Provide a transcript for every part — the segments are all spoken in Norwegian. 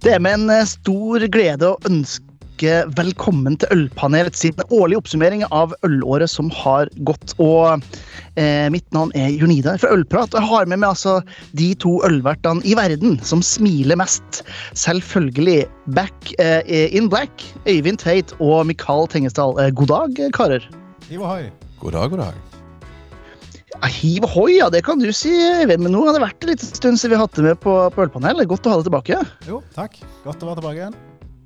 Det er med en eh, stor glede å ønske velkommen til Ølpanelet sin årlige oppsummering av ølåret som har gått. Og eh, mitt navn er Jonida fra Ølprat, og jeg har med meg altså de to ølvertene i verden som smiler mest. Selvfølgelig Back eh, in Black, Øyvind Tveit og Mikael Tengesdal. Eh, god dag, karer. God dag, god dag. Ja, Hiv hoi, ja, det kan du si. Men nå har det vært en liten stund siden vi hadde hatt det med på, på Ølpanel. Godt å ha det tilbake. Jo, takk. Godt å være tilbake igjen.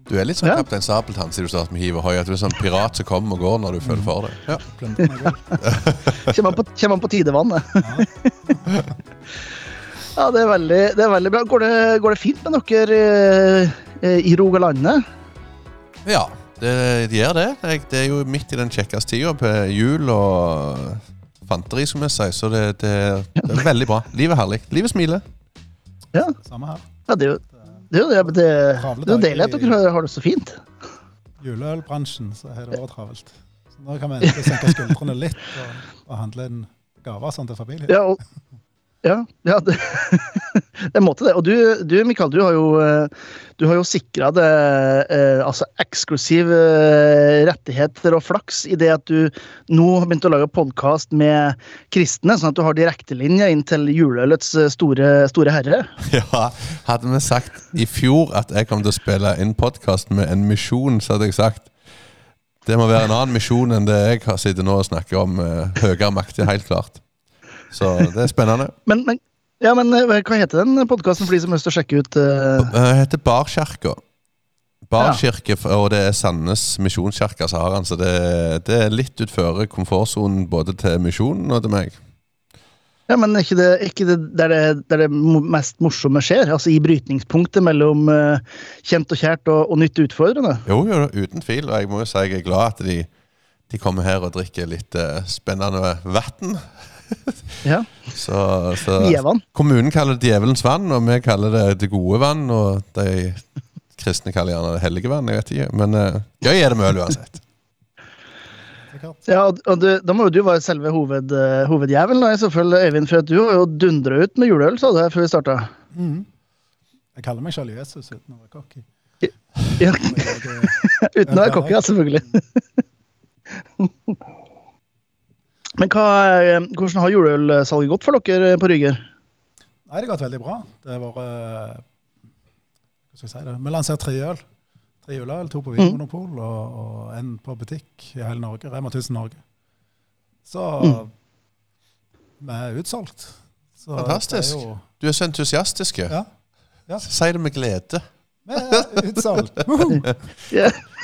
Du er litt sånn Ja. Kaptein Sabeltann siden du startet med hiv og hoi. At du er sånn pirat som kommer og går når du føler for det. Ja. Glemte meg godt. Kommer han på, kommer han på tidevannet? Ja. Ja, det er veldig, det er veldig bra. Går det, går det fint med dere eh, i Rogalandet? ja, det, det gjør det. Det er jo midt i den kjekkeste tida på jul og fanteri, som jeg sier. Så det, det, det er veldig bra. Livet er herlig. Livet smiler. Ja, Samme her. ja det er jo det, er jo det, det, det er deilig at dere har- det så fint. Juleølbransjen så har det vært travelt. Så nå kan vi endelig senke skuldrene litt og, og handle inn gaver sånn til familien. Ja, og, ja, ja det, det måtte det. Og du, du Mikael, du har jo, eh, du har jo sikra det eh, altså eksklusive eh, rettigheter og flaks i det at du nå har begynt å lage podkast med kristne, sånn at du har direktelinje inn til juleølets eh, store, store herre. Ja, Hadde vi sagt i fjor at jeg kom til å spille inn podkast med en misjon, så hadde jeg sagt det må være en annen misjon enn det jeg har sittet nå og snakker om. Uh, høyere makt, helt klart. Så det er spennende. Men, men, ja, men eh, hva heter den podkasten for de som har lyst til å sjekke ut? Det heter Barkirka. Barkirke, og det er Sandnes misjonskirke som har den. Så det, det er litt utføre komfortsonen både til misjonen og til meg. Ja, men ikke det, ikke det der, det der det mest morsomme skjer? Altså i brytningspunktet mellom uh, kjent og kjært og, og nytt utfordrende? Jo, jo, uten tvil. Og jeg må jo si jeg er glad at de, de kommer her og drikker litt uh, spennende vann. Ja. Så, så kommunen kaller det djevelens vann, og vi kaller det det gode vann. Og de kristne kaller gjerne det hellige vann. Jeg vet ikke. Men uh, gøy er det med øl uansett. Ja, og, du, da må jo du være selve hoved, uh, hovedjævelen, da, i så fall, Øyvind. For at du har jo dundra ut med juleøl, sa du her før vi starta. Mm. Jeg kaller meg selv Jesus uten å være cocky. Ja, uten å være cocky, ja, selvfølgelig. Men hva, eh, hvordan har juleølsalget gått for dere på Ryger? Nei, det har gått veldig bra. Det har vært eh, Hva skal jeg si det? Vi lanserer tre øl. Tre juleøl, to på Vinmonopol og, og en på butikk i hele Norge. Rema 1000 Norge. Så vi er utsolgt. Så Fantastisk. Er jo, Du er så entusiastisk. ja, ja. Si det med glede. vi er utsolgt.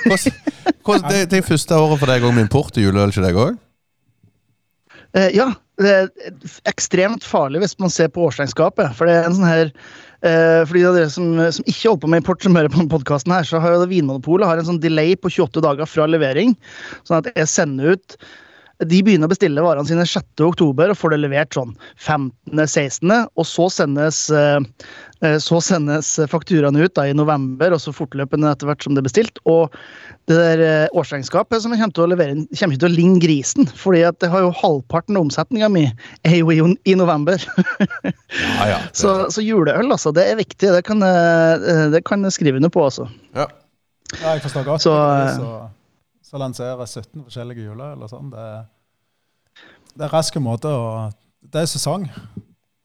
Hvordan, hvordan, det, det er første året for deg òg med import til juleøl, ikke deg òg? Eh, ja, det er ekstremt farlig hvis man ser på årsregnskapet. For det er en sånn her eh, For de av dere som, som ikke holder på med import, som hører på podkasten her, så har jo Vinmonopolet har en sånn delay på 28 dager fra levering. Sånn at jeg sender ut de begynner å bestille varene sine 6. oktober og får det levert sånn 15.-16., og så sendes, eh, eh, så sendes fakturaene ut da i november, og så fortløpende etter hvert som det er bestilt. Og det der eh, årsregnskapet som jeg kommer til å levere inn, kommer ikke til å ligne grisen, fordi at det har jo halvparten av omsetninga mi er jo i, i november. Ja, ja. så, så juleøl, altså, det er viktig. Det kan, det kan jeg skrive under på, altså. ja. Ja, jeg forstår godt. Så, Så, så, så lanserer 17 forskjellige juleøl og sånn. Det, er- det er raske måter å Det er sesong.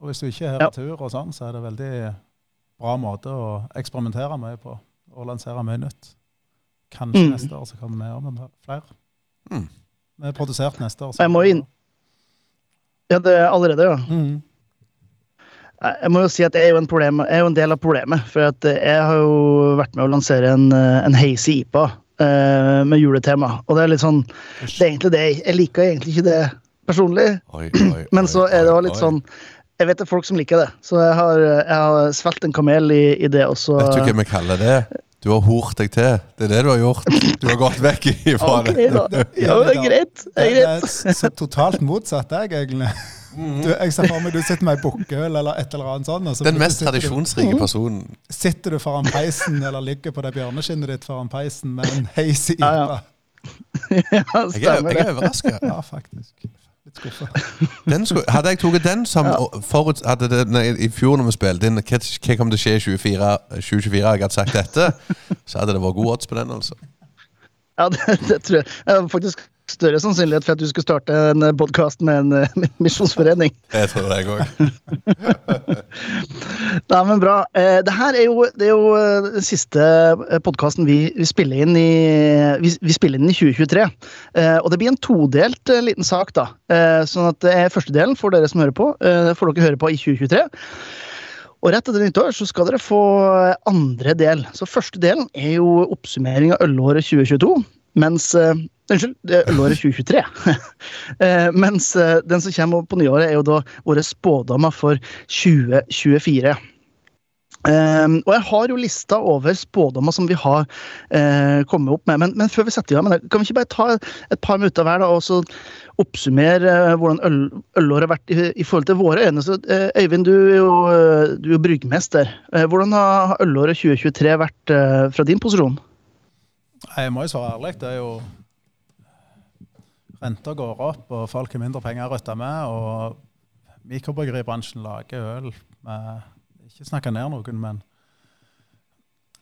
Og hvis du ikke er her Ja. tur og sånn, så er det veldig bra måte å eksperimentere mye på. Og lansere mye nytt. Kanskje Mm. neste år så kommer vi med flere. Mm. Vi er produsert neste år. Jeg må inn- Ja, det er allerede, ja. Mm. Jeg må jo si at jeg er jo en, problem, jeg er jo en del av problemet. For at jeg har jo vært med å lansere en, en hazy IPA eh, med juletema. Og det er litt sånn Det er egentlig det. Jeg liker egentlig ikke det personlig. Oi, oi, Men så er det òg litt oi. sånn Jeg vet det er folk som liker det. Så jeg har, jeg har svelget en kamel i, i det, Også. Vet du hva vi kaller det? Du har hort deg til. Det er det du har gjort. Du har gått vekk ifra okay, det. Ja, det er greit. Det er Det er så totalt motsatt deg, egentlig. Mhm. Du, jeg ser for meg du sitter med ei bukkøl eller et eller annet sånt. Den mest tradisjonsrike du- tradisjonsrike personen. Sitter du foran peisen eller ligger på det bjørneskinnet ditt foran peisen med en hazy Ja, IPA? ja. stemmer Jeg er, jeg er overraska. Ja, faktisk. litt skuffa. Den skulle, hadde jeg tatt den som forut, hadde det, nei, I fjor når vi spilte inn hva, hva kom til å skje i 2024, 2024, jeg hadde sagt dette, så hadde det vært god odds på den. altså Ja, det, det tror jeg. Jeg faktisk større sannsynlighet for at du skulle starte en podkast med en eh, misjonsforening. Jeg tror det, jeg òg. Nei, men bra. Eh, det her er jo, det er jo eh, den siste podkasten vi, vi spiller inn i vi, vi spiller inn i 2023. Eh, og det blir en todelt eh, liten sak, da. Eh, sånn at det er første delen for dere som hører på. Eh, får dere høre på i 2023. Og rett etter nyttår så skal dere få andre del. Så første delen er jo oppsummering av ølåret 2022. Mens eh, Unnskyld, ølåret 2023. Eh, mens eh, den som kommer på nyåret, er jo da våre spådommer for 2024. Um, og jeg har jo lista over spådommer som vi har uh, kommet opp med. Men, men før vi setter i gang kan vi ikke bare ta et par minutter hver da, og så oppsummere uh, hvordan øl, ølåret har vært i, i forhold til våre øyne? Så, uh, Øyvind, du er jo, du er jo bryggmester. Hvordan har ølåret 2023 vært fra din posisjon? Jeg må jo svare ærlig. Det er jo Renta går opp, og folk har mindre penger å rutte med. Og mikrobryggeribransjen lager øl med Ikke snakke ned noen, men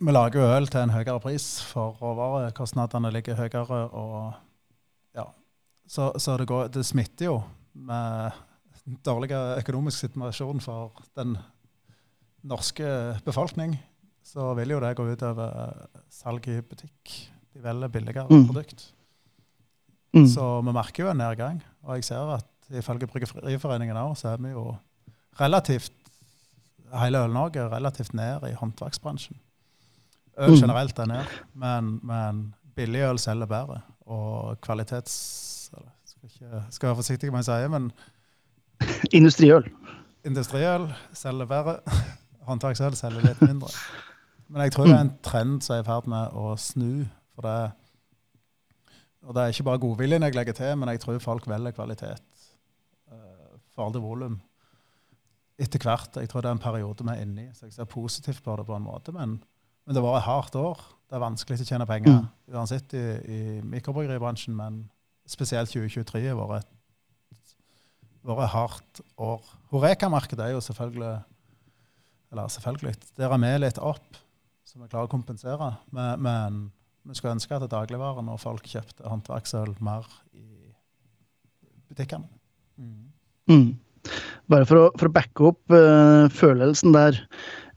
vi lager øl til en høyere pris, for råvarekostnadene ligger høyere. og ja, Så, så det, går, det smitter jo med dårlig økonomisk situasjon for den norske befolkning. Så vil jo det gå utover salg i butikk. De velger billigere Mm. produkt. Mm. Så vi merker jo en nedgang. Og jeg ser at ifølge Bryggeriforeningen òg, så er vi jo relativt Hele Øl-Norge er relativt ned i håndverksbransjen. Øl Mm. generelt er ned, men, men billig øl selger bedre. Og kvalitets... Skal, ikke, skal være forsiktig med hva jeg sier, men Industriøl. industriøl selger bedre. Håndverksøl selger litt mindre. Men jeg tror det er en trend som er i ferd med å snu. for det og det er ikke bare godviljen jeg legger til, men jeg tror folk velger kvalitet uh, forhold til volum etter hvert. Jeg tror det er en periode vi er inne i, så jeg ser positivt på det på en måte. Men, men det var et hardt år. Det er vanskelig å tjene penger Mm. uansett i, i mikrobryggeribransjen, men spesielt 2023 har vært et, vært et hardt år. Horeka-markedet er jo selvfølgelig Eller selvfølgelig, der er vi litt opp, så vi klarer å kompensere. Men, vi skulle ønske at dagligvarene og folk kjøpte håndverksøl mer i butikkene. Mm. Bare for å, for å backe opp uh, følelsen der.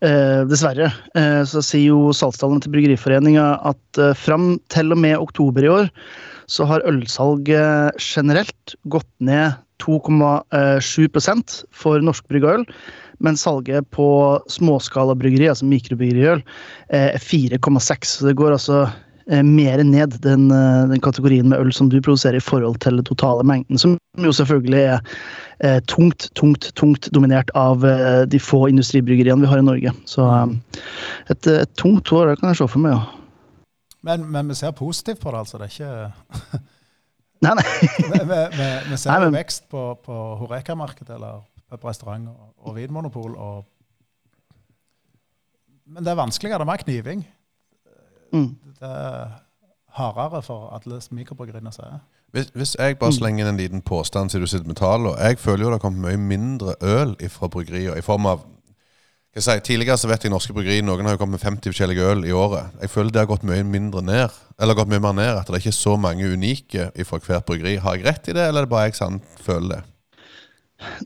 Eh, dessverre eh, så sier jo salgstallene til Bryggeriforeninga at eh, fram til og med oktober i år så har ølsalget generelt gått ned 2,7% for norskbrygga øl. Men salget på småskalabryggeri, altså mikrobryggeriøl, eh, er 4,6. Så det går altså eh, mer ned den, eh, den kategorien med øl som du produserer i forhold til den totale mengden, som jo selvfølgelig er eh, tungt, tungt, tungt dominert av eh, de få industribryggeriene vi har i Norge. Så et, et tungt år, det kan jeg se for meg, ja. Men, men vi ser positivt på det, altså. Det er ikke Nei, nei. Vi, vi, vi, ser Nei, men- vekst på, på Horeka-markedet, eller restaurant og, og vinmonopol. Og, men det er vanskeligere. Det er mer kniving. Mm. Det er hardere for alle mikrobryggeriene som er. Hvis, hvis jeg bare slenger inn en liten påstand siden du sitter med tallene jeg føler jo det har kommet mye mindre øl fra bryggerier i form av jeg si, Tidligere så vet jeg norske bryggerier noen har jo kommet med 50 forskjellige øl i året. Jeg føler det har gått mye mindre ned, eller gått mye mer ned, at det er ikke så mange unike fra hvert bryggeri. Har jeg rett i det, eller er det bare jeg som føler det?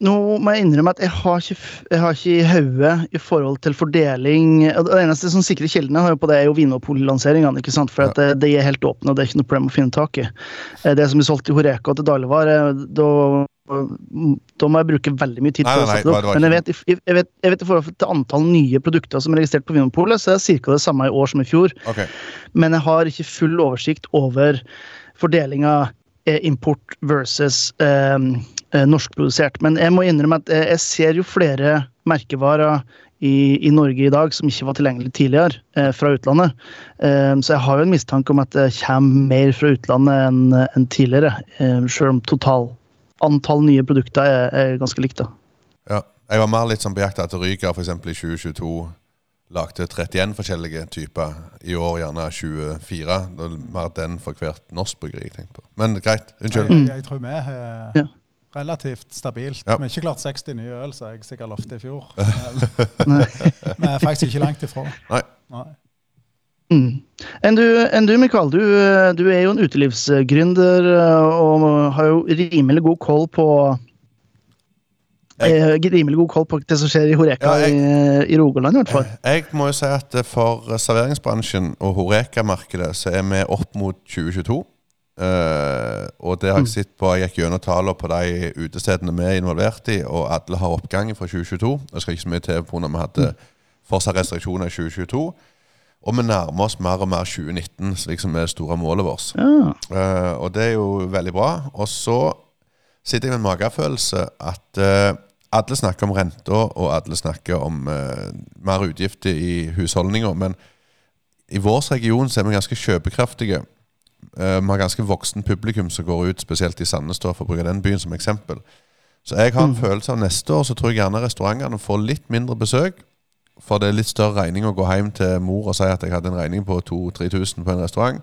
Nå må jeg innrømme at jeg har ikke, jeg har ikke i hodet i forhold til fordeling Det eneste som sikrer kildene har jo på det, er jo Vinopol-lanseringene. ikke sant? For at det, de er helt åpne, og det er ikke noe problem å finne tak i. Eh, Det som er solgt i Horeka og til dagligvare, da, da må jeg bruke veldig mye tid på å sette det opp. Men jeg vet, jeg, vet, jeg vet i forhold til antall nye produkter som er registrert på Vinopolet, så er det ca. det samme i år som i fjor. Okay. Men jeg har ikke full oversikt over fordelinga eh, import versus eh, eh, norskprodusert. Men jeg må innrømme at eh, jeg ser jo flere merkevarer i, i Norge i dag som ikke var tilgjengelig tidligere, eh, fra utlandet. Eh, så jeg har jo en mistanke om at det kommer mer fra utlandet enn en tidligere. Eh, selv om total antall nye produkter er, er ganske likt. da. ja. Jeg var mer litt sånn på jakt etter Ryker, f.eks. i 2022 lagde 31 forskjellige typer. I år gjerne 24. Det er mer den for hvert norsk bryggeri jeg. Men greit, unnskyld. Jeg, jeg tror vi Ja. Relativt stabilt. Ja. Vi har ikke klart 60 nye øl, så jeg sikkert lovte i fjor. Vi er faktisk ikke langt ifra. Nei. Nei. Mm. Enn du, en du, Mikael, du, du er jo en utelivsgründer eh, og har jo rimelig god koll på jeg, rimelig god koll på det som skjer i Horeka Ja, jeg- i, i Rogaland, i hvert fall. Jeg må jo si at for serveringsbransjen og Horeka-markedet så er vi opp mot 2022. Eh, og det har jeg sett på. Jeg gikk gjennom tallene på de utestedene vi er involvert i, og alle har oppgang fra 2022. Det skal ikke så mye til på når vi hadde fortsatt restriksjoner i 2022. Og vi nærmer oss mer og mer 2019, som liksom er det store målet vårt. Ja. Uh, og det er jo veldig bra. Og så sitter jeg med en magefølelse at uh, alle snakker om renta, og alle snakker om mer utgifter i husholdninger. Men i vår region så er vi ganske kjøpekraftige. Eh, vi har ganske voksen publikum som går ut, spesielt i Sandnes, for å bruke den byen som eksempel. Så jeg har en følelse av neste år så tror jeg gjerne restaurantene får litt mindre besøk. For det er litt større regning å gå hjem til mor og si at jeg hadde en regning på 2000-3000 på en restaurant.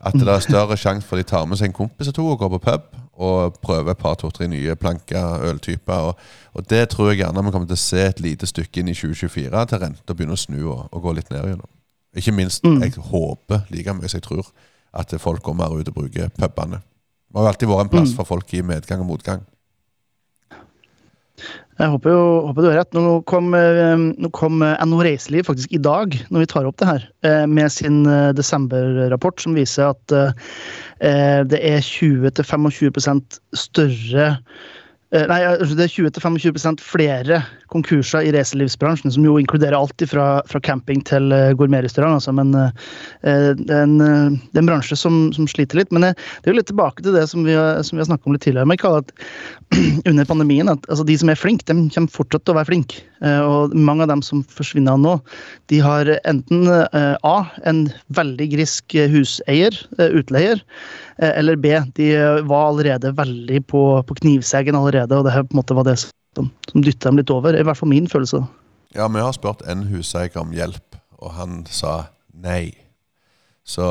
At det er større sjanse for de tar med seg en kompis og to og går på pub og prøver et par, to-tre nye planker, øltyper. Og, og det tror jeg gjerne vi kommer til å se et lite stykke inn i 2024 til renta begynner å snu og, og gå litt ned igjennom. Ikke minst, Mm. jeg håper like mye som jeg tror, at folk kommer ut og bruker pubene. Det har jo alltid vært en plass Mm. for folk i medgang og motgang. Jeg håper jo håper du har rett. Nå kom, eh, nå kom NO Reiseliv faktisk i dag, når vi tar opp det her, eh, med sin eh, desemberrapport som viser at eh, det er 20-25 større eh, Nei, altså det er 20-25% flere konkurser i reiselivsbransjen, som jo inkluderer alt fra, fra camping til eh, gourmetrestaurant. Altså, men eh, det, er en, eh, det er en bransje som, som sliter litt. Men eh, det er jo litt tilbake til det som vi har, som har snakket om litt tidligere. Michael, at under pandemien at altså, de som er flinke, de kommer fortsatt til å være flinke. Eh, og mange av dem som forsvinner nå, de har enten eh, A. En veldig grisk huseier, eh, utleier. eller B. De var allerede veldig på, på knivseggen allerede, og det her på en måte var det som, som dytta dem litt over. I hvert fall min følelse. Ja, vi har spurt en huseier om hjelp, og han sa nei. Så,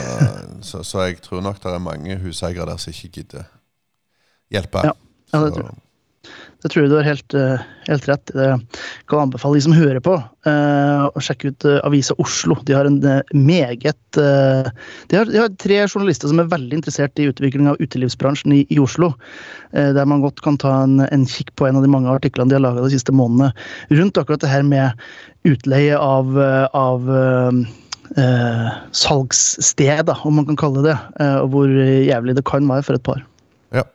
så, så jeg tror nok det er mange huseiere der som ikke gidder hjelpe. Ja, ja, det tror jeg. Det tror jeg du har helt, eh, helt rett i. Det kan anbefale de som hører på, eh, å sjekke ut eh, Avisa Oslo. De har en meget de, har, de har tre journalister som er veldig interessert i utvikling av utelivsbransjen i, i Oslo. Der man godt kan ta en, en kikk på en av de mange artiklene de har laga de siste månedene rundt akkurat det her med utleie av, av eh, salgssted, da, om man kan kalle det. eh, og hvor jævlig det kan være for et par. Ja.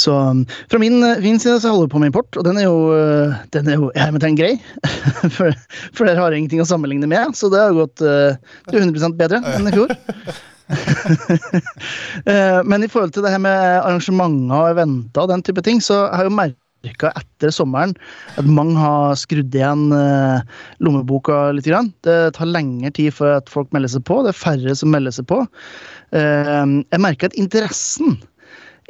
Så um, fra min, min side så holder vi på med import, og den er jo, uh, den er jo hermetegn grei. for, for dere har ingenting å sammenligne med, så det har gått uh, til 100 bedre enn i fjor. Eh, Men i forhold til det her med arrangementer og eventer og den type ting, så har jeg jo merka etter sommeren at mange har skrudd igjen eh, lommeboka litt. Grann. Det tar lengre tid for at folk melder seg på, det er færre som melder seg på. Eh, Jeg merker at interessen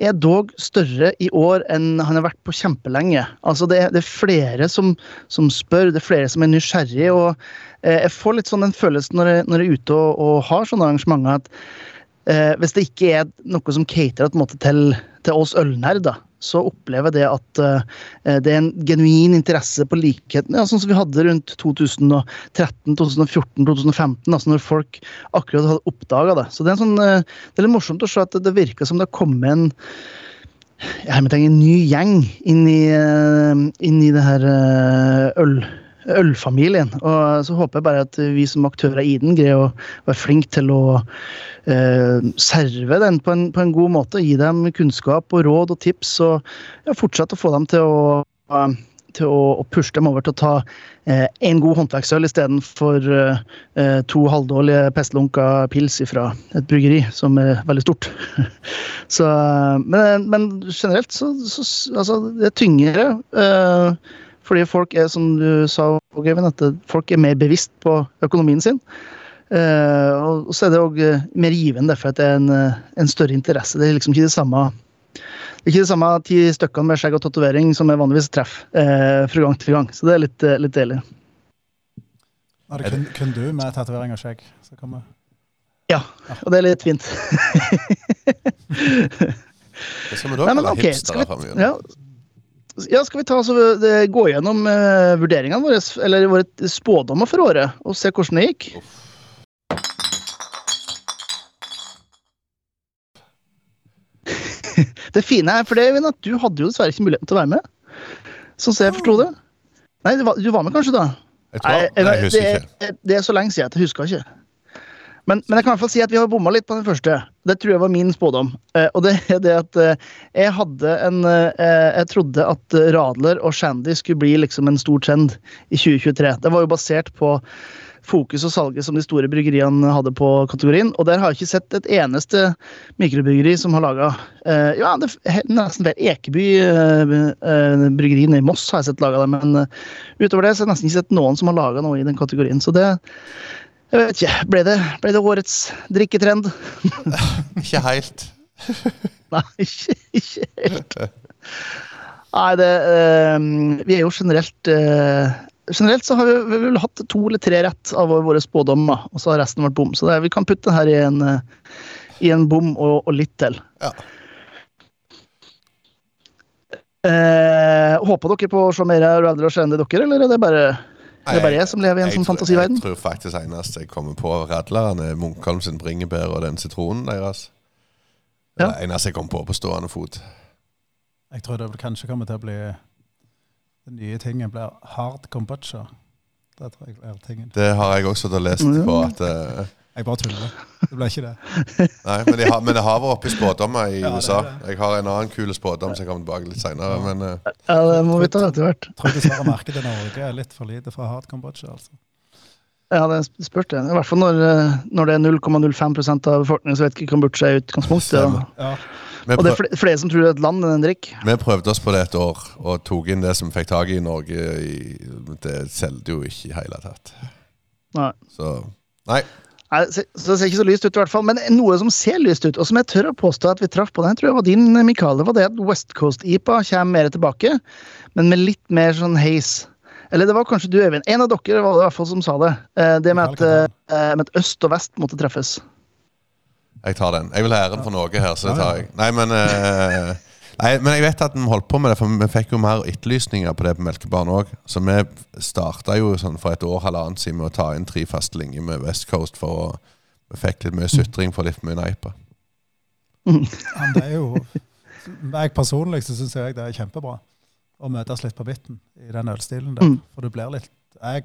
er dog større i år enn han har vært på kjempelenge. Altså det, er, det er flere som, som spør, det er flere som er nysgjerrige. og eh, Jeg får litt sånn den følelsen når jeg, når jeg er ute og, og har sånne arrangementer, at eh, hvis det ikke er noe som caterer en til, til oss ølnerder, så opplever jeg det at eh, det er en genuin interesse på likheten, ja, sånn som vi hadde rundt 2013, 2014, 2015, altså når folk akkurat hadde oppdaga det. Så det er, sånn, eh, det er litt morsomt å se at det, virker som det har kommet en jeg hermetegn en ny gjeng inn i, eh, inn i det her øl, ølfamilien. Og så håper jeg bare at vi som aktører i den greier å være flinke til å eh, serve den på en, på en god måte. Gi dem kunnskap og råd og tips, og ja, fortsette å få dem til å eh, til å, å pushe dem over til å ta eh, en god håndverksøl istedenfor eh, eh, to halvdårlige pestlunka pils fra et bryggeri som er veldig stort. så, eh, men, men generelt så, så altså, det er tyngre. Eh, fordi folk er, som du sa, at folk er mer bevisst på økonomien sin. Eh, og, så er det òg mer givende derfor at det er en, eh, en større interesse. Det er liksom ikke det samme det er ikke det samme ti stykkene med skjegg og tatovering som jeg vanligvis treffer eh, fra gang til gang. Så det er litt, eh, litt deilig. Er det kun, kun du med tatovering og skjegg. som kommer Ja, og det er litt fint. det skal vi da kalle ok, skal hipstere vi, framover? ja, ja, skal vi ta altså, det- gå gjennom uh, vurderingene våre, eller våre spådommer for året, og se hvordan det gikk? det fine er, for det, at du hadde jo dessverre ikke muligheten til å være med. Sånn som jeg forsto det. Nei, du var, du var med kanskje da? Jeg, tror, nei, jeg jeg husker ikke. er- det er så lenge siden at jeg husker ikke. Men, men jeg kan i hvert fall si at vi har bomma litt på den første. Det tror jeg var min spådom. Eh, og det er det at eh, jeg hadde en eh, Jeg trodde at eh, Radler og Shandy skulle bli liksom en stor trend i 2023. Det var jo basert på fokus og salget som de store bryggeriene hadde på kategorien. Og der har jeg ikke sett et eneste mikrobryggeri som har laga eh, Ja, det nesten hver Ekeby eh, eh, bryggeri i Moss har jeg sett laga det, men eh, utover det så har jeg nesten ikke sett noen som har laga noe i den kategorien. Så det jeg vet ikke. Ble det, ble det årets drikketrend? Ikke helt. Nei, ikke, ikke helt. Nei, det eh, Vi er jo generelt eh, Generelt så har vi, vi vel hatt to eller tre rett av våre spådommer, og så har resten vært bom. Så det, vi kan putte den her i en, eh, i en bom og, og litt til. Ja. Eh, håper dere på å se mer av Radler og Shandy, dere, eller er det bare, er det bare jeg som lever i en sånn fantasiverden? Jeg tror faktisk eneste jeg kommer på radleren, er Munkholm sin bringebær og den sitronen deres. Det Ja. er det eneste jeg kommer på på stående fot. Jeg tror det kanskje kommer til å bli Den nye tingen blir hard kombucha. Det tror jeg blir tingen. Det har jeg også da lest på at eh, Jeg bare tuller. Det ble ikke det. Nei, men, det har, men det har vært oppe i spådommer i Ja, USA. det. Jeg har en annen kul spådom som jeg kommer tilbake litt seinere. Men uh, Ja, det må vi ta etter hvert. Jeg tror dessverre markedet i Norge er litt for lite for hard kombucha. altså. Ja, det spurte det. I hvert fall når, eh, når det er 0,05% av befolkningen som vet ikke Kambodsja er utgangspunktet. Ja, Og det er flere, flere som tror det er et land enn en drikk. vi prøvde oss på det et år og tok inn det som fikk tak i i Norge. I, det solgte jo ikke i hele tatt. Nei. Så Nei. Nei, så så det ser ikke så lyst ut, i hvert fall. Men noe som ser lyst ut, og som jeg tør å påstå at vi traff på den, tror jeg var din, Mikael, det var det at West Coast-IPA kommer mer tilbake, men med litt mer sånn haze. Eller det var kanskje du, Øyvind. En av dere var det i hvert fall som sa det. Eh, Det med at, eh, med at øst og vest måtte treffes. Jeg tar den. Jeg vil ha æren for noe her, så det tar jeg. Nei, men eh, Nei, men jeg vet at vi holdt på med det, for vi fikk jo mer etterlysninger på det på Melkebarn òg. Så vi starta jo sånn for et år halvannet siden med å ta inn tre faste linjer med West Coast for å Vi fikk litt mye sutring for litt mye neipa. men det er jo Jeg personlig så syns jeg det er kjempebra å møtes litt på midten i den ølstilen der. Mm. For du blir litt Jeg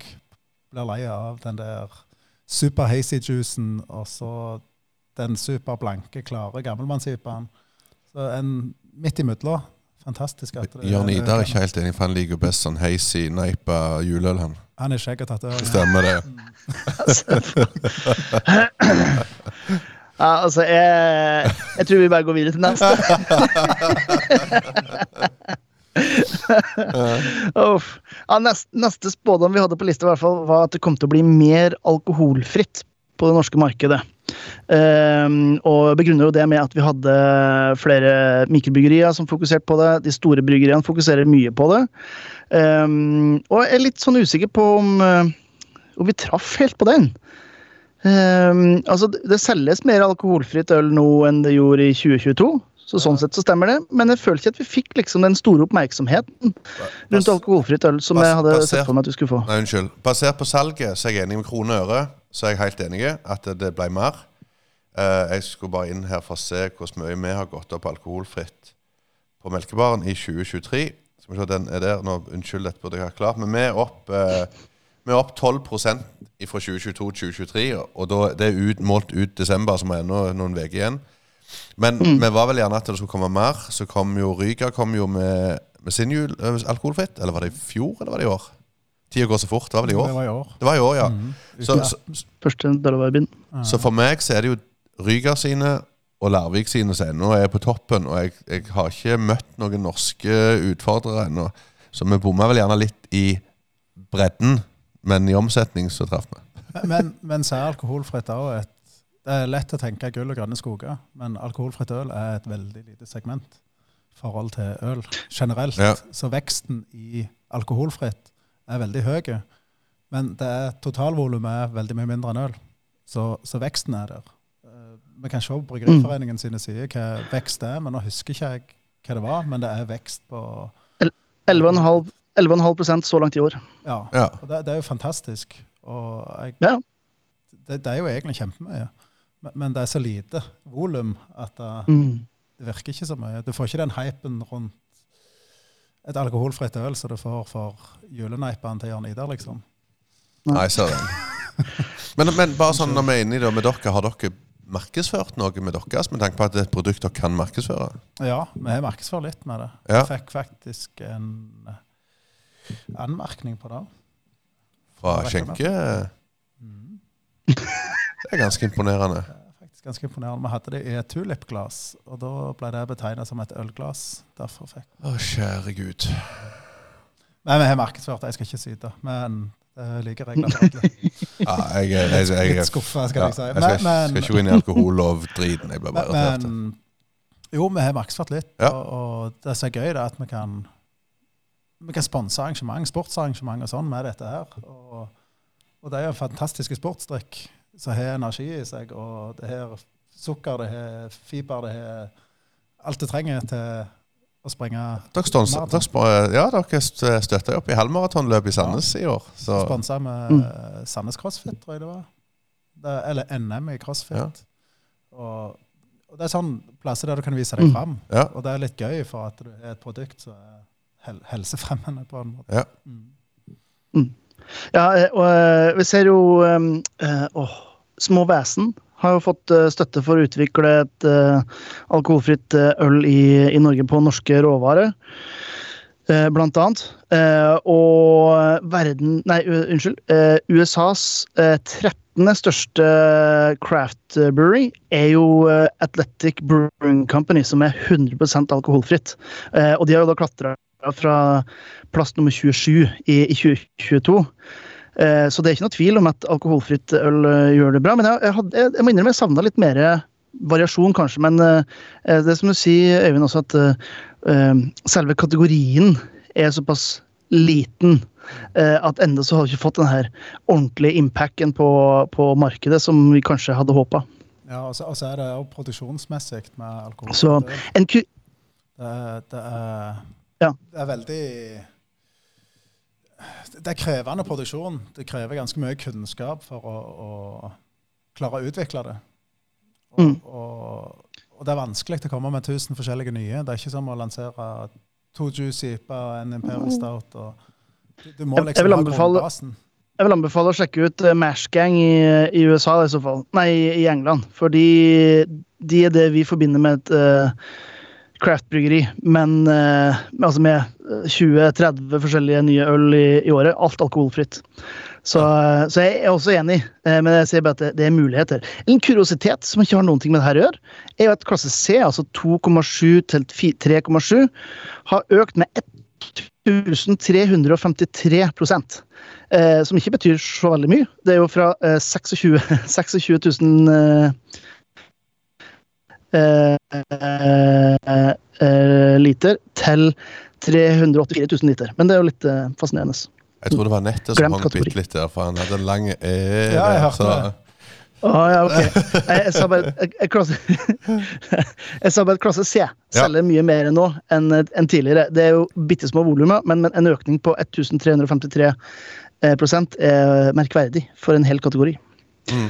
blir lei av den der super hazy juicen og så den super blanke, klare gammelmanns-IPA-en. Så en midt imellom. Fantastisk. at det- Jørn Idar er ikke helt enig, for han liker best sånn hazy, neipa juleøl, han. Han er skjegg og tatovering. Stemmer det. Ja, altså, jeg, jeg tror vi bare går videre til neste. Uff. ja, neste, neste spådom vi hadde på lista, i hvert fall, var at det kom til å bli mer alkoholfritt på det norske markedet. Ehm, og begrunner jo det med at vi hadde flere mikrobryggerier som fokuserte på det. De store bryggeriene fokuserer mye på det. Ehm, og jeg er litt sånn usikker på om, eh, om vi traff helt på den. Um, altså, det- selges mer alkoholfritt øl nå enn det gjorde i 2022. Så sånn sett så stemmer det. Men jeg føler ikke at vi fikk liksom den store oppmerksomheten rundt alkoholfritt øl som jeg hadde basert- sett for meg at vi skulle få. Nei, unnskyld. Basert på salget så er jeg enig med krone og øre. Så er jeg helt enig i at det ble mer. Eh, jeg skulle bare inn her for å se hvor mye vi har gått opp alkoholfritt på Melkebaren i 2023. Skal vi se, den er der nå. Unnskyld, dette burde jeg ha klart. Men vi er opp, eh, vi er opp 12 fra 2022 til 2023. Og da, det er ut, målt ut desember, som er ennå noen uker igjen. Men vi var vel gjerne at det skulle komme mer. Så kom jo Ryga kom jo med, med sin jul eh, alkoholfritt. Eller var det i fjor, eller var det i år? Tida går så fort. Det var vel i Det år? var i år. Det var i år, ja. Mm. Så, Ja. så, Første Dalaverbyen. så for meg så er det jo Ryger sine og Larvik sine som ennå er på toppen. Og jeg, jeg har ikke møtt noen norske utfordrere ennå. Så vi bomma vel gjerne litt i bredden, men i omsetning så traff vi. Men, men så er alkoholfritt òg et Det er lett å tenke gull og grønne skoger, men alkoholfritt øl er et veldig lite segment i forhold til øl generelt. Ja. Så veksten i alkoholfritt er veldig høy, men det er totalvolumet er veldig mye mindre enn øl. Så, så veksten er der. Eh, Vi kan se på Bryggeriforeningen sine sider hva vekst er, men nå husker ikke jeg hva det var. Men det er vekst på 11,5 11,5% så langt i år. Ja. Ja. Og det, det er jo fantastisk. Og jeg, Ja. det, det er jo egentlig kjempemye. Men, men det er så lite volum at det, Mm. det virker ikke så mye. Du får ikke den hypen rundt et alkoholfritt øl som du får for juleneipene til Jørn Idar, liksom. Nei, jeg ser. Men, men bare sånn når vi er inne i det med dere, har dere markedsført noe med deres med tanke på at det er et produkt dere kan markedsføre? Ja, vi har markedsført litt med det. Ja. Jeg fikk faktisk en eh, anmerkning på det. Fra Ja, skjenke? Mm. Det er ganske imponerende. Det ganske imponerende. Vi hadde det i et tulipglass, og da ble det betegnet som et ølglass. Derfor fikk Å, kjære gud. Men vi har markedsført det, jeg skal ikke syte. Men det er like regler for alle. Ja, jeg, jeg, jeg, jeg, Litt skuffa, skal ja, jeg si. jeg skal, Men, skal ikke gå inn i alkohollovdriten. Jeg blir bare irritert. jo, vi har markedsført litt. Ja. Og, og det som er gøy, er at vi kan vi kan sponse arrangement, sportsarrangement og sånn med dette her. Og, og det er jo en fantastisk sportsdrikk som har energi i seg. Og det har sukker, det har fiber, det har alt det trenger til å springe Dere, ja, dere st- støtta jo opp i halvmaratonløpet i Sandnes i år. Så Sponsa med Mm. Sandnes CrossFit, tror jeg det var. Det, eller NM i CrossFit. Ja. Og, og det er sånn plasser der du kan vise deg Mm. ja. Og det er litt gøy for at du er et produkt som er hel helsefremmende på en måte. Ja. Mm. Ja, eh, og eh, vi ser jo eh, eh, åh, Små Vesen har jo fått eh, støtte for å utvikle et eh, alkoholfritt eh, øl i, i Norge på norske råvarer. Blant annet. Og verden Nei, unnskyld. USAs eh, 13. største craft brewery er jo Athletic Brewing Company, som er 100 alkoholfritt. Og de har jo da klatra fra plass nummer 27 i, i 2022. Eh, Så det er ikke noe tvil om at alkoholfritt øl eh, gjør det bra. Men jeg, jeg, jeg, jeg må innrømme jeg savna litt mer variasjon, kanskje. Men eh, det er som du sier, Øyvind, også at selve kategorien er såpass liten at enda så har vi ikke fått den her ordentlige impacten på, på markedet som vi kanskje hadde håpa. Ja, og så, og så er det òg produksjonsmessig med alkohol. Så det, det, det, er, Ja. det er veldig Det er krevende produksjon. Det krever ganske mye kunnskap for å, å klare å utvikle det. Og, Mm. og, og det er vanskelig å komme med tusen forskjellige nye. Det er ikke som å lansere to juicy og en Imperial Stout. Og, du, du må liksom ha grunnbasen. Jeg vil anbefale å sjekke ut eh, Mash Gang i, i USA, i så fall. Nei, i England. Fordi de er det vi forbinder med et uh, craft-bryggeri. Men eh, altså med eh, 20-30 forskjellige nye øl i, i året. Alt alkoholfritt. Så, eh, så jeg er også enig, eh, men jeg sier bare at det, er muligheter. En kuriositet som ikke har noen ting med det her å gjøre, er jo at klasse C, altså 2,7 til 3,7, har økt med 1353 eh, Som ikke betyr så veldig mye. Det er jo fra eh, 26, 26 000 eh, eh, eh, liter til 384 000 liter. Men det er jo litt eh, fascinerende. Jeg tror det var nettet som hang bitte litt der, for han hadde en lang E. Ja, jeg hørte det. Å ja, ok. Jeg, jeg sa bare jeg, klasse, sa bare klasse C selger mye mer nå enn enn tidligere. Det er jo bitte små volumer, men, men en økning på 1353 eh, prosent er merkverdig for en hel kategori. Mm.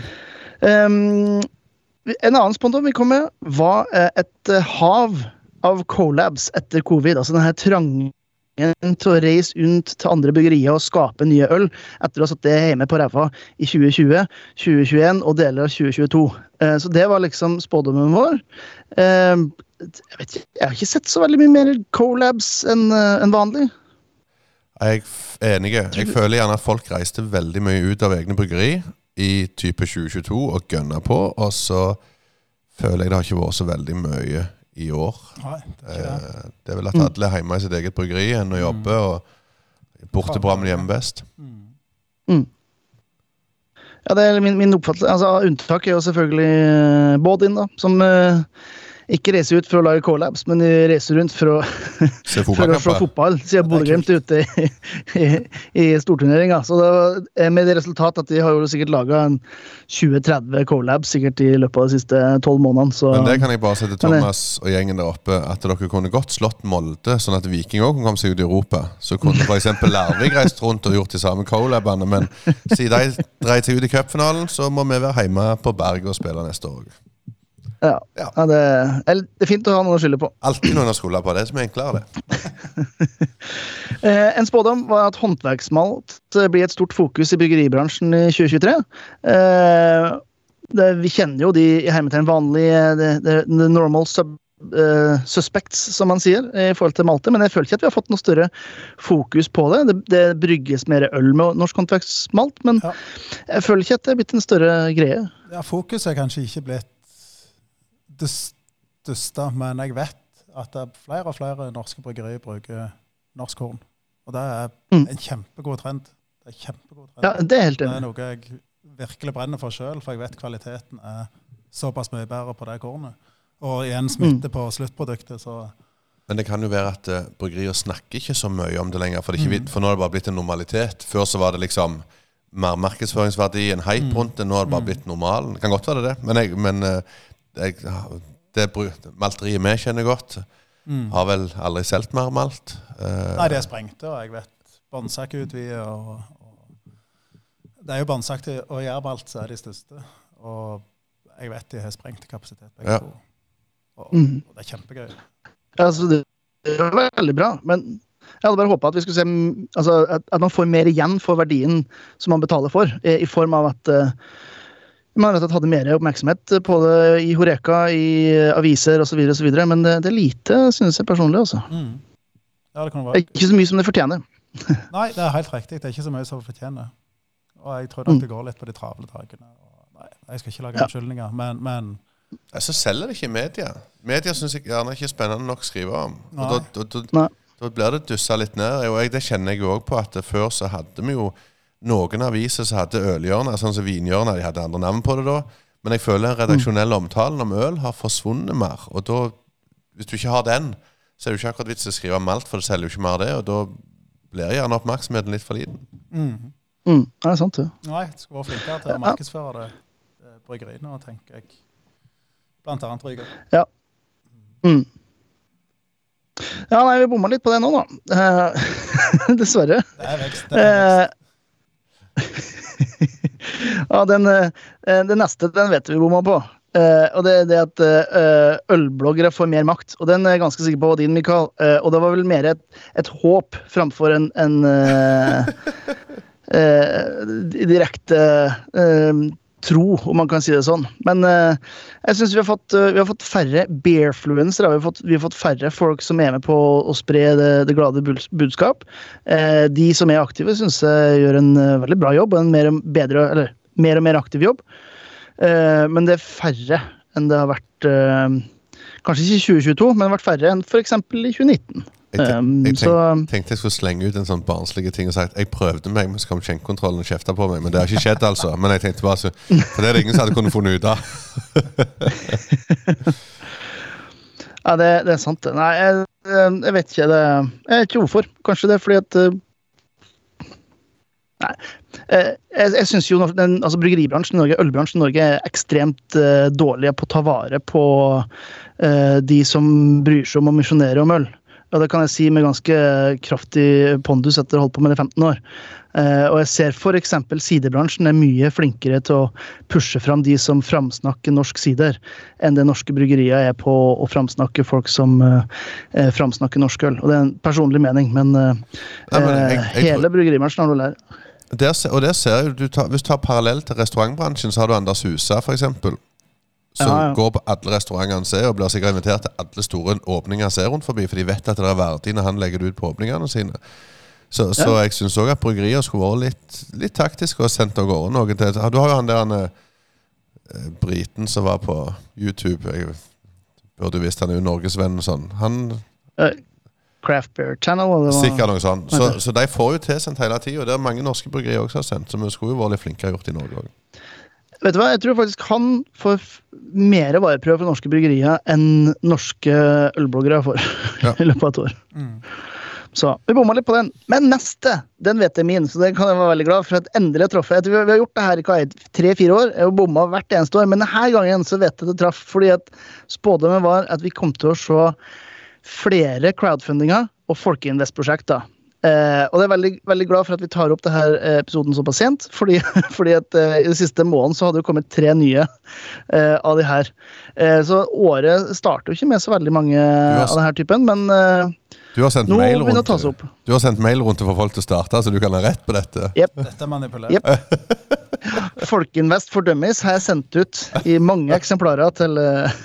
Um, en annen spondom vi kom med, var eh, et eh, hav av collabs etter covid. Altså denne trangen til å reise rundt til andre byggerier og skape nye øl etter å ha satt det hjemme på ræva i 2020, 2021 og deler av 2022. Eh, Så det var liksom spådommen vår. Jeg vet jeg har ikke sett så veldig mye mer collabs enn vanlig. Jeg er enig. Jeg føler gjerne at folk reiste veldig mye ut av egne bryggeri i type 2022 og gønna på, og så føler jeg det har ikke vært så veldig mye i år. Nei, det er det. Eh, Det er vel at alle er hjemme i sitt eget bryggeri enn å jobbe, og borte bra, men hjemme best. Mm. Ja, det er min, min oppfattelse. Altså, unntak er jo selvfølgelig uh, Bådin, da, som eh, ikke reiser ut for å lage collabs, men reise rundt for å, Se for å fotball, siden Bodø-Glimt er ute i, i, i storturneringa. Så det eh, med det resultat at de har jo sikkert laga 20-30 collabs sikkert i løpet av de siste tolv månedene. Så Men det kan jeg bare si til Thomas og gjengen der oppe, at dere kunne godt slått Molde, sånn at Viking òg kunne komme seg ut i Europa. Så kunne f.eks. Larvik reist rundt og gjort de samme collabene, men siden de dreit seg ut i cupfinalen, så må vi være hjemme på Berg og spille neste år òg. Ja, Ja. ja det, er, det er fint å ha noen å skylde på. Alltid noen å skylde på. Det er som er enklere, det. Eh, en spådom var at håndverksmalt eh, blir et stort fokus i byggeribransjen i 2023. Eh, det, vi kjenner jo de i hermetegn vanlige the, the, the normal sub, Uh, suspects, som man sier, i forhold til malte, men jeg føler ikke at vi har fått noe større fokus på det. Det, det brygges mer øl med norsk håndverksmalt, men Ja. jeg føler ikke at det er blitt en større greie. Ja, Fokuset er kanskje ikke blitt det største, men jeg vet at det er flere og flere norske bryggerier bruker norsk korn. Og det er Mm. en kjempegod trend. Det er kjempegod trend. Ja, det er helt det er noe jeg virkelig brenner for sjøl, for jeg vet kvaliteten er såpass mye bedre på det kornet. Og igjen smitte på sluttproduktet, så Men det kan jo være at uh, bryggerier snakker ikke så mye om det lenger. For, det er ikke, vit- for nå har det bare blitt en normalitet. Før så var det liksom mer markedsføringsverdi, en hype rundt det. Nå har det bare blitt normalen. Det kan godt være det, men, jeg, men eh, jeg, det malteriet vi kjenner godt, har vel aldri solgt mer malt. Eh, Nei, det er sprengte, og jeg vet Båndsak utvider, og, og Det er jo Båndsak og Jærbalt som er de største. Og jeg vet de har sprengt kapasitet, begge Ja. to. Og, Mhm. og det er kjempegøy. Altså, det er veldig bra, men jeg hadde bare håpa at vi skulle se mm, altså, at, at man får mer igjen for verdien som man betaler for, i, i form av at uh, man rett og slett hadde mer oppmerksomhet på det i Horeka, i aviser osv., men det, det er lite, synes jeg personlig. altså. Ja, det kan det er være. Ikke så mye som det fortjener. Nei, det er helt riktig. Det er ikke så mye som det fortjener. Og jeg tror Mm. nok det går litt på de travle dagene. Nei, jeg skal ikke lage Ja. unnskyldninger, men, men Ja, Så selger det ikke i media. Media syns jeg gjerne ikke er spennende nok å skrive om. Og Nei. da, da, da, da blir det dussa litt ned. Og jeg, det kjenner jeg jo òg på, at før så hadde vi jo noen aviser som hadde ølhjørner, sånn som Vinhjørnet. De hadde andre navn på det da. Men jeg føler den redaksjonelle omtalen om øl har forsvunnet mer. Og da, hvis du ikke har den, så er det jo ikke akkurat vits i å skrive om malt, for det selger jo ikke mer av det. Og da blir gjerne oppmerksomheten litt for liten. mm. Mm, det er sant, det. Nei, jeg skal være flinkere til å markedsføre det eh, bryggeriene, tenker jeg. Blant annet Ryger. Mm. Ja, nei, vi bomma litt på det nå, da. Eh, dessverre. Det er vekst. Det er vekst. Ja, den, eh, den neste den vet vi bomma på. Eh, og det er det at eh, ølbloggere får mer makt. Og den er jeg ganske sikker på var din, Mikael. Og det var vel mer et, et håp framfor en, en direkte tro, om man kan si det sånn. Men uh, jeg syns vi, har fått, eh, vi har fått færre barefluencere. Vi, har fått- vi har fått færre folk som er med på å, spre det, det glade buds- budskap. Uh, de som er aktive, syns jeg gjør en veldig bra jobb, og en mer bedre, eller, mer, og mer aktiv jobb. Men det er færre enn det har vært Kanskje ikke i 2022, men det har vært færre enn f.eks. i 2019. Jeg, te Um, jeg tenkte, tenkte jeg skulle slenge ut en sånn barnslig ting og sagt jeg prøvde meg, men så kom skjenkekontrollen og kjefta på meg. Men det har ikke skjedd, altså. Men jeg tenkte bare så, For det er det ingen som hadde kunnet funnet ut av. Ja, det, det er sant. Nei, jeg, jeg vet ikke. Det, jeg vet ikke hvorfor. Kanskje det er fordi at eh, Nei. Eh, Jeg, jeg syns jo den, altså bryggeribransjen i Norge, ølbransjen i Norge er ekstremt uh, dårlige på å ta vare på uh, de som bryr seg om å misjonere om øl. Og det kan jeg si med ganske kraftig pondus etter å ha holdt på med det i 15 år. Eh, og jeg ser f.eks. siderbransjen er mye flinkere til å pushe fram de som framsnakker norsk sider, enn det norske bryggerier er på å framsnakke folk som eh, eh, framsnakker norsk øl. Og det er en personlig mening, men, eh, Nei, men jeg- eh, jeg hele bryggeribransjen har du lært. Der, og der ser jeg, du tar, Hvis du tar parallell til restaurantbransjen, så har du Anders Husa, f.eks. Som Ja, ja. går på alle restaurantene han ser, og blir sikkert invitert til alle store åpninger han ser rundt forbi, for de vet at det er verdi når han legger det ut på åpningene sine. Så, så jeg syns òg at bryggerier skulle vært litt, litt taktiske og sendt av gårde noen til. Du har jo han der han, eh, briten som var på YouTube. Jeg burde visst han er jo norgesvenn sånn. Han uh, Craft Beer Channel. var- Sikkert noe sånt. Så, så de får jo tilsendt hele tida. Det er mange norske bryggerier også har sendt, så vi skulle jo vært litt flinkere gjort i Norge òg. Vet du hva, jeg tror faktisk han får mer vareprøve fra norske bryggerier enn norske ølbloggere får Ja. i løpet av et år. Mm. Så vi bomma litt på den. Men neste, den vet jeg min, så den kan jeg være veldig glad for at endelig jeg traff. Jeg tror Vi har gjort det her i tre-fire år, jeg har bomma hvert eneste år, men denne gangen så vet jeg det traff. Fordi at spådommen var at vi kom til å se flere crowdfundinger og folkeinvestprosjekter. Eh, og det er veldig, veldig glad for at vi tar opp denne episoden såpass sent. Fordi, fordi at eh, i den siste måneden så hadde det kommet tre nye eh, av de her. Eh, så året starter jo ikke med så veldig mange har- av denne typen, men eh, Du har sendt nå mail begynner det å ta seg opp. Du har sendt mail rundt til å folk til å starte, så du kan ha rett på dette. Yep. Dette er manipulert. Jep. Folkinvest for Dummies har jeg sendt ut i mange eksemplarer til eh,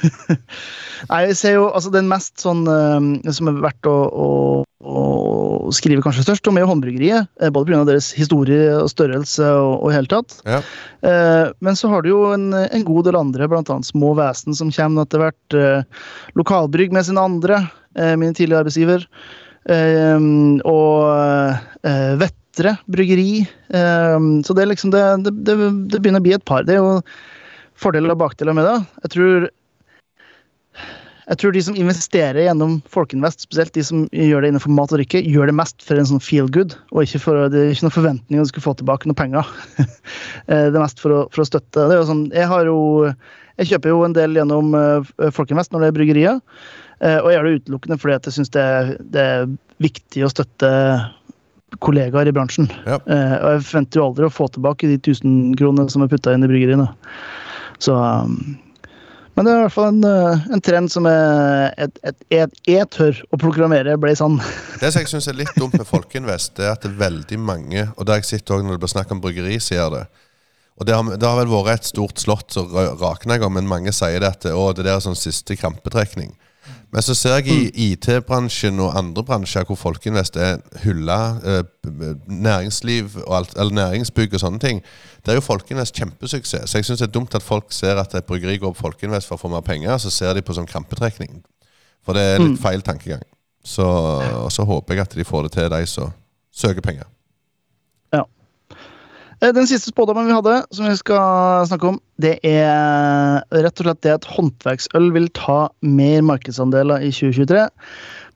Nei, vi ser jo altså den mest sånn eh, som er verdt å, å, å skrive kanskje størst om, er jo håndbryggeriet. eh, Både pga. deres historie og størrelse og, og i hele tatt. Ja. Men så har du jo en, en god del andre, bl.a. små vesen som kommer etter hvert. Lokalbrygg med sine andre, min tidligere arbeidsgiver. Og eh, Vettre bryggeri. Eh, Så det liksom det, det, det, begynner å bli et par. Det er jo fordeler og bakdeler med det. Jeg tror jeg tror de som investerer gjennom Folkinvest, spesielt de som gjør det innenfor mat og drikke, gjør det mest for en sånn feel good, og ikke for det er ikke noen forventning om du skal få tilbake noen penger. Eh, det er mest for å, for å støtte. Det er jo sånn, jeg har jo jeg kjøper jo en del gjennom Folkeinvest Folkinvest når det er bryggerier, eh, og jeg gjør det utelukkende fordi jeg syns det, det er viktig å støtte kollegaer i bransjen. Ja. Eh, og jeg forventer jo aldri å få tilbake de 1000 kronene som er putta inn i bryggeriene. Så um, Men det er i hvert fall en, eh, en trend som jeg tør å proklamere ble sann. Det som jeg syns er litt dumt med Folkeinvest, det er at det er veldig mange Og der jeg sitter også når det blir snakk om bryggeri, sier det. Og det har, det har vel vært et stort slott som rakna, men mange sier det at å, det der er sånn siste krampetrekning. Men så ser jeg i IT-bransjen og andre bransjer hvor Folkeinvest er hylla, eh, næringsliv og alt, eller næringsbygg og sånne ting. Det er jo Folkeinvest kjempesuksess. Så jeg syns det er dumt at folk ser at et bryggeri går på Folkeinvest for å få mer penger, så ser de på sånn krampetrekning. For det er litt feil tankegang. Så, så håper jeg at de får det til, de som søker penger. Eh, Den siste spådommen vi hadde, som vi skal snakke om, det er rett og slett det at håndverksøl vil ta mer markedsandeler i 2023.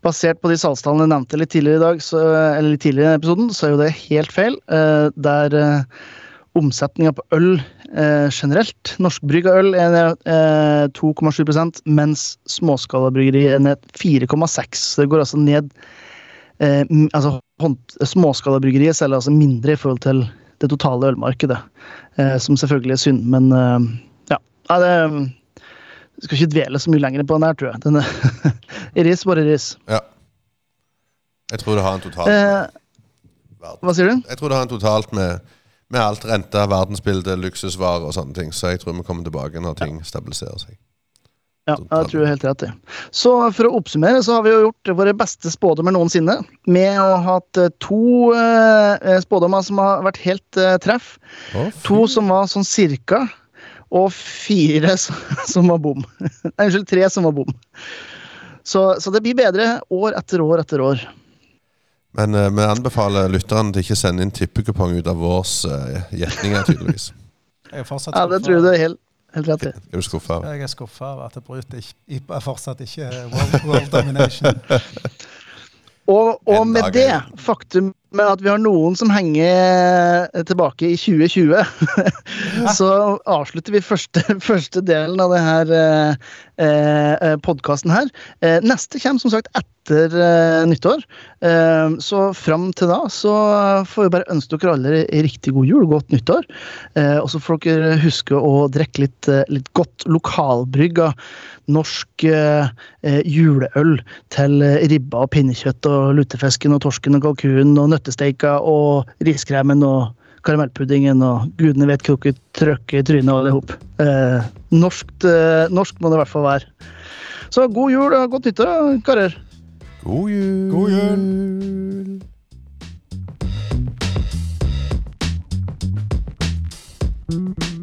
Basert på de salgstallene jeg nevnte litt tidligere i dag, så, eller litt tidligere i episoden, så er jo det helt feil. Eh, Der eh, omsetninga på øl generelt, generelt, norskbrygga øl, er ned eh, 2,7% mens småskalabryggeri er ned 4,6 Så det går altså ned altså, Småskalabryggeriet selger altså mindre i forhold til det totale ølmarkedet. Eh, som selvfølgelig er synd, men eh, ja. det, jeg skal ikke dvele så mye lenger på den her, tror jeg. Den er Iris, bare iris. Ja. Jeg tror det har en totalt Eh, hva sier du? Jeg tror det har en totalt med, med alt renta, verdensbildet, luksusvarer og sånne ting. Så jeg tror vi kommer tilbake når ting stabiliserer seg. Ja, jeg tror du helt rett i. Så for å oppsummere, så har vi jo gjort våre beste spådommer noensinne. Med å ha hatt eh, to eh, spådommer som har vært helt eh, treff. Å. To som var sånn cirka. Og fire som, var bom. Unnskyld, tre som var bom. Så, så det blir bedre år etter år etter år. Men eh, vi anbefaler lytterne til ikke sende inn tippekupong ut av vårs uh, gjetninger, tydeligvis. Jeg Ja, det tror jeg du er helt, helt rett i. Er du skuffa? Jeg er skuffa over at Brut ikke, er fortsatt ikke er world, world domination. Og, og med dag det faktum med at vi har noen som henger tilbake i 2020, så avslutter vi første, første delen av denne eh, podkasten her. Eh, neste kommer som sagt etter eh, nyttår. Eh, så fram til da så får vi bare ønske dere alle riktig god jul, godt nyttår. Eh, og så får dere huske å drikke litt, eh, litt godt lokalbrygga norsk eh, eh, juleøl til eh, ribba og pinnekjøtt og lutefisken og torsken og kalkunen og fløtesteika og riskremen og karamellpuddingen og gudene vet kroket trøkke i trynet og det hop. Eh, norskt, eh, norsk må det i hvert fall være. Så god jul og godt nyttår, karer. God jul. God jul. Mm.